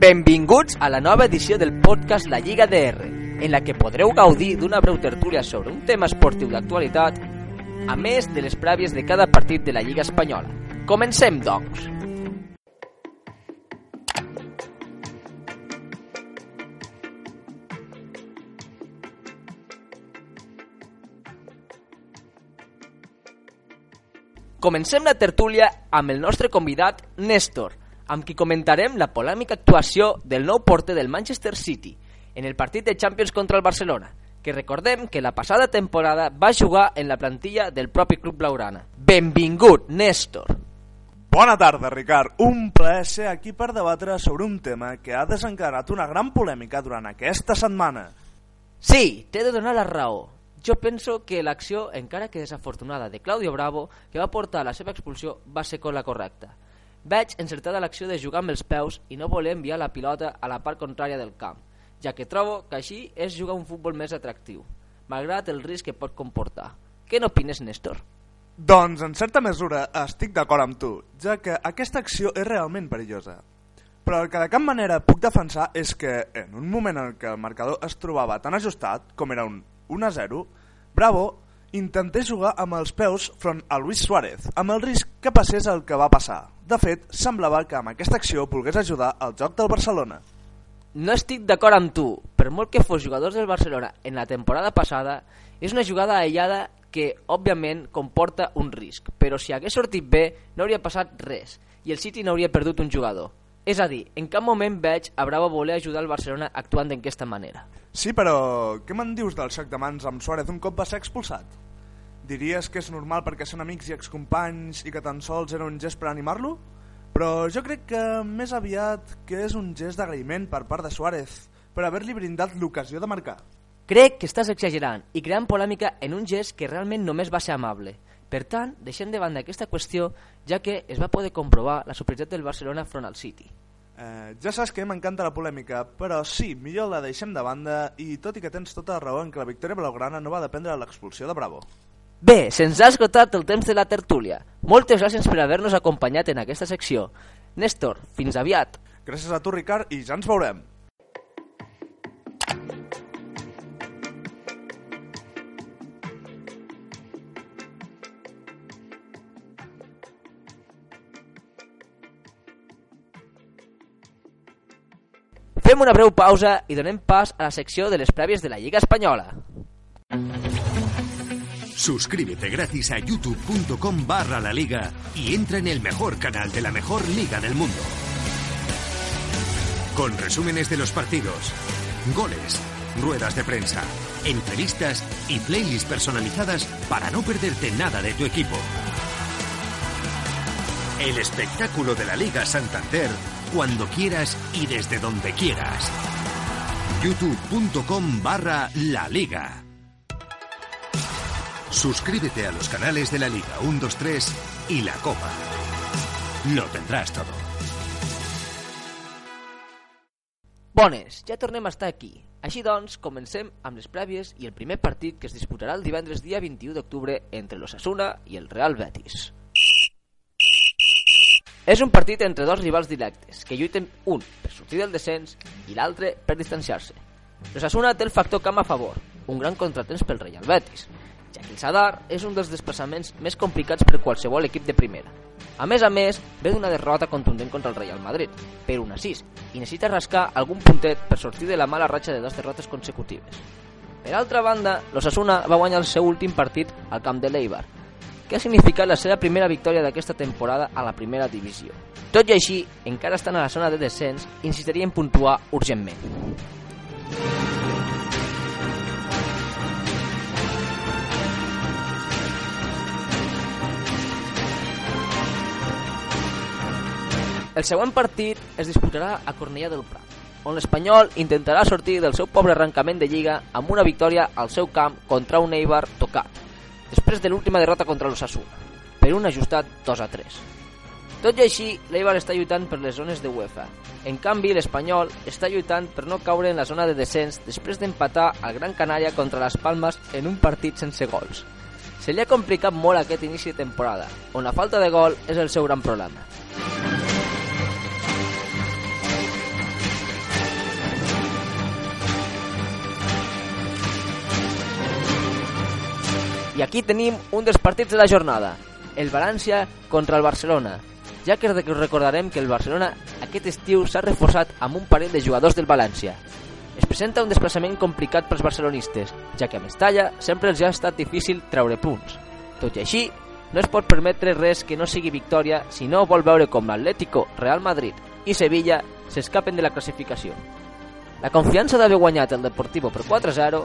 Benvinguts a la nova edició del podcast La Lliga DR, en la que podreu gaudir d'una breu tertúlia sobre un tema esportiu d'actualitat, a més de les prèvies de cada partit de la Lliga Espanyola. Comencem, doncs! Comencem la tertúlia amb el nostre convidat Néstor, amb qui comentarem la polèmica actuació del nou porter del Manchester City en el partit de Champions contra el Barcelona, que recordem que la passada temporada va jugar en la plantilla del propi club blaurana. Benvingut, Néstor. Bona tarda, Ricard. Un plaer ser aquí per debatre sobre un tema que ha desencadenat una gran polèmica durant aquesta setmana. Sí, t'he de donar la raó. Jo penso que l'acció, encara que desafortunada, de Claudio Bravo, que va portar a la seva expulsió, va ser con la correcta. Veig encertada l'acció de jugar amb els peus i no voler enviar la pilota a la part contrària del camp, ja que trobo que així és jugar un futbol més atractiu, malgrat el risc que pot comportar. Què n'opines, Néstor? Doncs, en certa mesura, estic d'acord amb tu, ja que aquesta acció és realment perillosa. Però el que de cap manera puc defensar és que, en un moment en què el marcador es trobava tan ajustat, com era un 1-0, Bravo intentés jugar amb els peus front a Luis Suárez, amb el risc que passés el que va passar. De fet, semblava que amb aquesta acció volgués ajudar al joc del Barcelona. No estic d'acord amb tu. Per molt que fos jugadors del Barcelona en la temporada passada, és una jugada aïllada que, òbviament, comporta un risc. Però si hagués sortit bé, no hauria passat res i el City no hauria perdut un jugador. És a dir, en cap moment veig a Bravo voler ajudar el Barcelona actuant d'aquesta manera. Sí, però què me'n dius del xoc de mans amb Suárez un cop va ser expulsat? Diries que és normal perquè són amics i excompanys i que tan sols era un gest per animar-lo? Però jo crec que més aviat que és un gest d'agraïment per part de Suárez per haver-li brindat l'ocasió de marcar. Crec que estàs exagerant i creant polèmica en un gest que realment només va ser amable. Per tant, deixem de banda aquesta qüestió, ja que es va poder comprovar la superioritat del Barcelona front al City. Eh, ja saps que m'encanta la polèmica, però sí, millor la deixem de banda i tot i que tens tota la raó en que la victòria blaugrana no va dependre de l'expulsió de Bravo. Bé, se'ns ha esgotat el temps de la tertúlia. Moltes gràcies per haver-nos acompanyat en aquesta secció. Néstor, fins aviat. Gràcies a tu, Ricard, i ja ens veurem. Una breu pausa i donem pas a la secció de les prèvies de la Lliga Espanyola. Suscríbete gratis a youtube.com barra la liga y entra en el mejor canal de la mejor liga del mundo. Con resúmenes de los partidos, goles, ruedas de prensa, entrevistas y playlists personalizadas para no perderte nada de tu equipo. El espectáculo de la Liga Santander cuando quieras y desde donde quieras. youtube.com barra la liga. Suscríbete a los canales de la Liga 1, 2, 3 y la Copa. Lo tendrás todo. Bones, ja tornem a estar aquí. Així doncs, comencem amb les prèvies el primer partit que es disputarà el divendres dia 21 d'octubre entre l'Ossassuna i el Real Betis. És un partit entre dos rivals directes, que lluiten un per sortir del descens i l'altre per distanciar-se. L'Ossassuna té el factor camp a favor, un gran contratemps pel Real Betis, ja que el Sadar és un dels desplaçaments més complicats per qualsevol equip de primera. A més a més, ve d'una derrota contundent contra el Real Madrid, per 1 a 6, i necessita rascar algun puntet per sortir de la mala ratxa de dues derrotes consecutives. Per altra banda, l'Ossassuna va guanyar el seu últim partit al camp de l'Eibar, que ha significat la seva primera victòria d'aquesta temporada a la primera divisió. Tot i així, encara estan a la zona de descens i necessitarien puntuar urgentment. El següent partit es disputarà a Cornellà del Prat, on l'Espanyol intentarà sortir del seu pobre arrencament de Lliga amb una victòria al seu camp contra un Eibar tocat, després de l'última derrota contra l'Ossassuna, per un ajustat 2 a 3. Tot i així, l'Eibar està lluitant per les zones de UEFA. En canvi, l'Espanyol està lluitant per no caure en la zona de descens després d'empatar al Gran Canària contra les Palmes en un partit sense gols. Se li ha complicat molt aquest inici de temporada, on la falta de gol és el seu gran problema. I aquí tenim un dels partits de la jornada, el València contra el Barcelona, ja que recordarem que el Barcelona aquest estiu s'ha reforçat amb un parell de jugadors del València. Es presenta un desplaçament complicat pels barcelonistes, ja que a Mestalla sempre els ha estat difícil treure punts. Tot i així, no es pot permetre res que no sigui victòria si no vol veure com l'Atlético, Real Madrid i Sevilla s'escapen de la classificació. La confiança d'haver guanyat el Deportivo per 4-0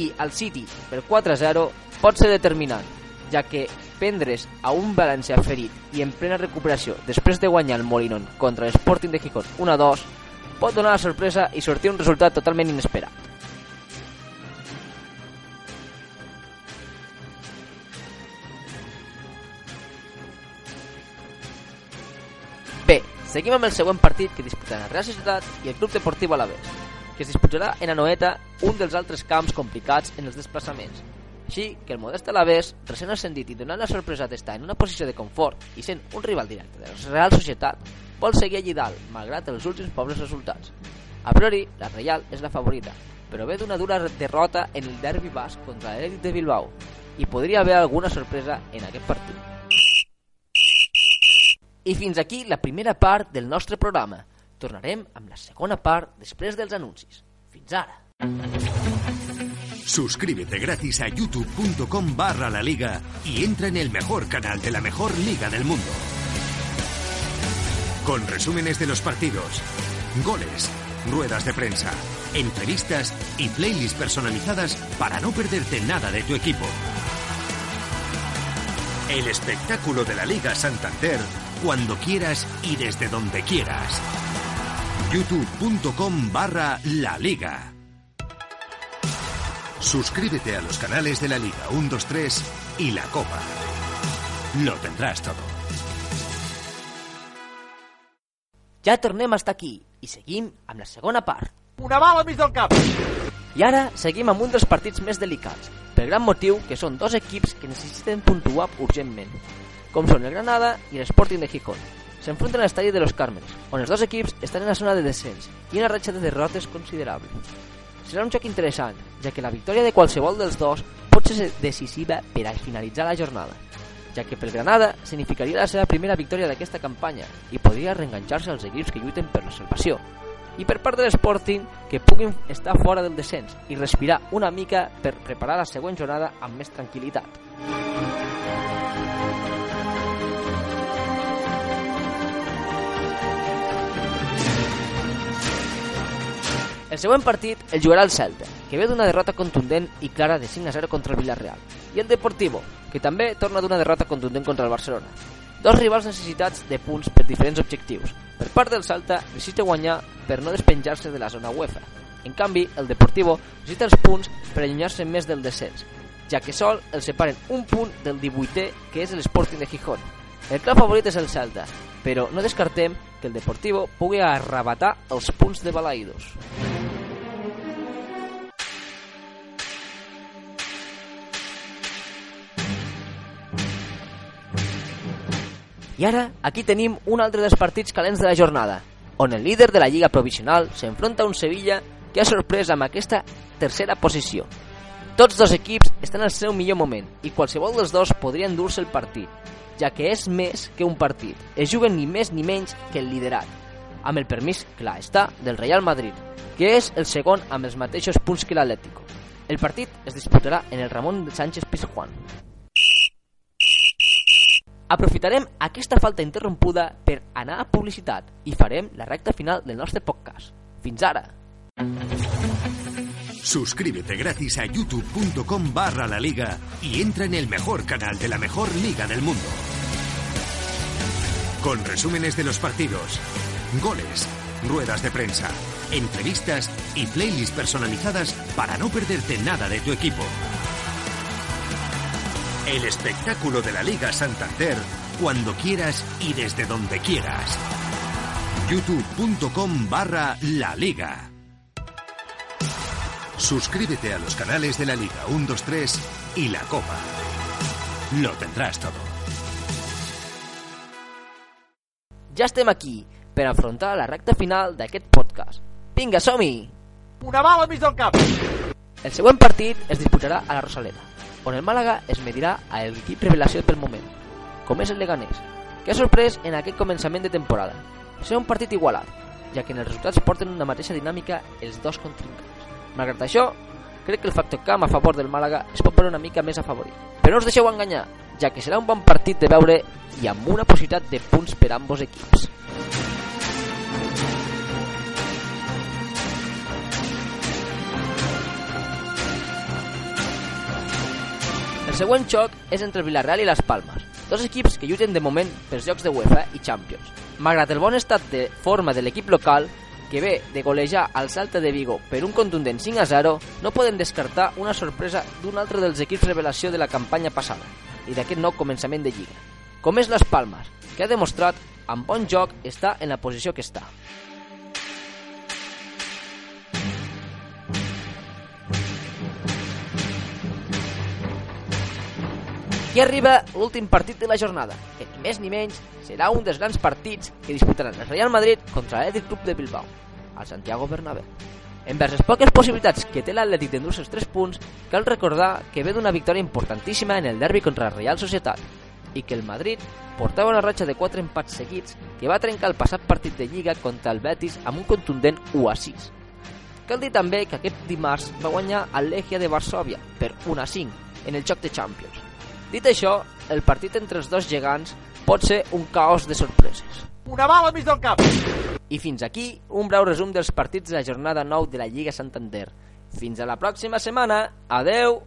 i el City per 4-0 pot ser determinant, ja que prendre's a un València ferit i en plena recuperació després de guanyar el Molinón contra l'Sporting de Gijón 1-2 pot donar la sorpresa i sortir un resultat totalment inesperat. Bé, seguim amb el següent partit que disputaran la Real Societat i el Club Deportiu Alavés, que es disputarà en Anoeta, un dels altres camps complicats en els desplaçaments. Així que el modest Alavés, recent ascendit i donant la sorpresa d'estar en una posició de confort i sent un rival directe de la Real Societat, vol seguir allí dalt, malgrat els últims pobres resultats. A priori, la Reial és la favorita, però ve d'una dura derrota en el derbi basc contra l'Elite de Bilbao i podria haver alguna sorpresa en aquest partit. I fins aquí la primera part del nostre programa. Tornarem amb la segona part després dels anuncis. Fins ara. Suscríbete gratis a youtube.com barra la liga y entra en el mejor canal de la mejor liga del mundo. Con resúmenes de los partidos, goles, ruedas de prensa, entrevistas y playlists personalizadas para no perderte nada de tu equipo. El espectáculo de la Liga Santander cuando quieras y desde donde quieras. youtube.com barra la liga. Suscríbete a los canales de la Liga 1, 2, 3 y la Copa. Lo tendrás todo. Ja tornem a estar aquí i seguim amb la segona part. Una bala al mig del cap. I ara seguim amb un dels partits més delicats, gran motiu que són dos equips que necessiten puntuar urgentment, com són el Granada i l'Sporting de Gijón. S'enfronten a l'estadi de los Cármenes, on els dos equips estan en la zona de descens i una ratxa de derrotes considerable. Serà un joc interessant, ja que la victòria de qualsevol dels dos pot ser decisiva per a finalitzar la jornada, ja que pel Granada significaria la seva primera victòria d'aquesta campanya i podria reenganxar-se als equips que lluiten per la salvació. I per part de l'Sporting, que puguin estar fora del descens i respirar una mica per preparar la següent jornada amb més tranquil·litat. El següent partit el jugarà el Celta, que ve d'una derrota contundent i clara de 5 a 0 contra el Villarreal, i el Deportivo, que també torna d'una derrota contundent contra el Barcelona. Dos rivals necessitats de punts per diferents objectius. Per part del Salta, necessita guanyar per no despenjar-se de la zona UEFA. En canvi, el Deportivo necessita els punts per allunyar-se més del descens, ja que sol el separen un punt del 18è, que és l'Sporting de Gijón. El clar favorit és el Celta, però no descartem que el Deportivo pugui arrabatar els punts de Balaïdos. I ara, aquí tenim un altre dels partits calents de la jornada, on el líder de la Lliga Provisional s'enfronta a un Sevilla que ha sorprès amb aquesta tercera posició. Tots dos equips estan al seu millor moment i qualsevol dels dos podria endur-se el partit, ja que és més que un partit. Es juguen ni més ni menys que el liderat, amb el permís, clar està, del Real Madrid, que és el segon amb els mateixos punts que l'Atlético. El partit es disputarà en el Ramon Sánchez Pizjuán. Aprofitarem aquesta falta interrompuda per anar a publicitat i la recta final del nostre podcast. Fins ara! Suscríbete gratis a youtube.com barra la liga y entra en el mejor canal de la mejor liga del mundo. Con resúmenes de los partidos, goles, ruedas de prensa, entrevistas y playlists personalizadas para no perderte nada de tu equipo. El espectáculo de la Liga Santander cuando quieras y desde donde quieras. youtube.com barra la liga. Suscríbete a los canales de la Liga 1, 2, 3 y la Copa. Lo tendrás todo. Ja estem aquí per afrontar la recta final d'aquest podcast. Vinga, som-hi! Una bala al mig del cap. El següent partit es disputarà a la Rosaleda. On el Màlaga es medirà a l'equip revelació pel moment, com és el Leganés, que ha sorprès en aquest començament de temporada. Serà un partit igualat, ja que en els resultats porten una mateixa dinàmica els dos contrincants. Malgrat això, crec que el factor camp a favor del Màlaga es pot veure una mica més afavorit. Però no us deixeu enganyar, ja que serà un bon partit de veure i amb una possibilitat de punts per ambos equips. El següent xoc és entre el Villarreal i les Palmes, dos equips que lluiten de moment pels jocs de UEFA i Champions. Malgrat el bon estat de forma de l'equip local, que ve de golejar al Salta de Vigo per un contundent 5 a 0, no poden descartar una sorpresa d'un altre dels equips revelació de la campanya passada i d'aquest nou començament de Lliga, com és les Palmes, que ha demostrat amb bon joc està en la posició que està. Aquí arriba l'últim partit de la jornada, que ni més ni menys serà un dels grans partits que disputaran el Real Madrid contra l'Athletic Club de Bilbao, al Santiago Bernabéu. Envers les poques possibilitats que té l'Atlètic d'endur-se els 3 punts, cal recordar que ve d'una victòria importantíssima en el derbi contra la Real Societat i que el Madrid portava una ratxa de 4 empats seguits que va trencar el passat partit de Lliga contra el Betis amb un contundent 1 a 6. Cal dir també que aquest dimarts va guanyar el Legia de Varsovia per 1 a 5 en el joc de Champions. Dit això, el partit entre els dos gegants pot ser un caos de sorpreses. Una bala al mig del cap. I fins aquí un breu resum dels partits de la jornada 9 de la Lliga Santander. Fins a la pròxima setmana. Adeu!